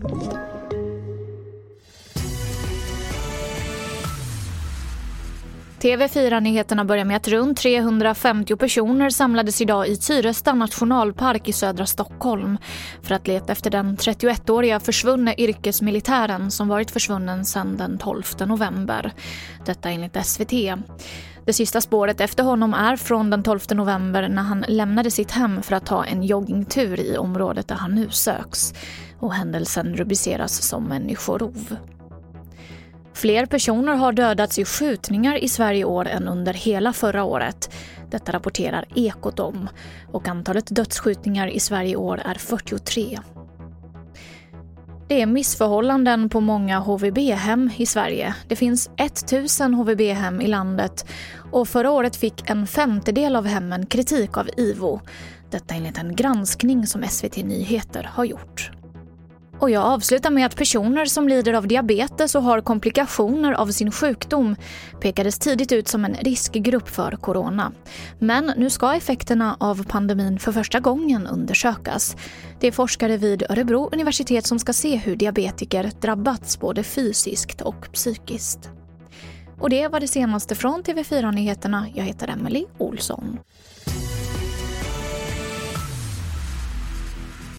Thank you. TV4-nyheterna börjar med att runt 350 personer samlades idag i Tyresta nationalpark i södra Stockholm för att leta efter den 31-åriga försvunne yrkesmilitären som varit försvunnen sedan den 12 november. Detta enligt SVT. Det sista spåret efter honom är från den 12 november när han lämnade sitt hem för att ta en joggingtur i området där han nu söks. Och händelsen rubriceras som människorov. Fler personer har dödats i skjutningar i Sverige i år än under hela förra året. Detta rapporterar Ekot om. Och antalet dödsskjutningar i Sverige i år är 43. Det är missförhållanden på många HVB-hem i Sverige. Det finns 1000 HVB-hem i landet och förra året fick en femtedel av hemmen kritik av IVO. Detta enligt en granskning som SVT Nyheter har gjort. Och jag avslutar med att personer som lider av diabetes och har komplikationer av sin sjukdom pekades tidigt ut som en riskgrupp för corona. Men nu ska effekterna av pandemin för första gången undersökas. Det är forskare vid Örebro universitet som ska se hur diabetiker drabbats både fysiskt och psykiskt. Och det var det senaste från TV4 Nyheterna. Jag heter Emily Olsson.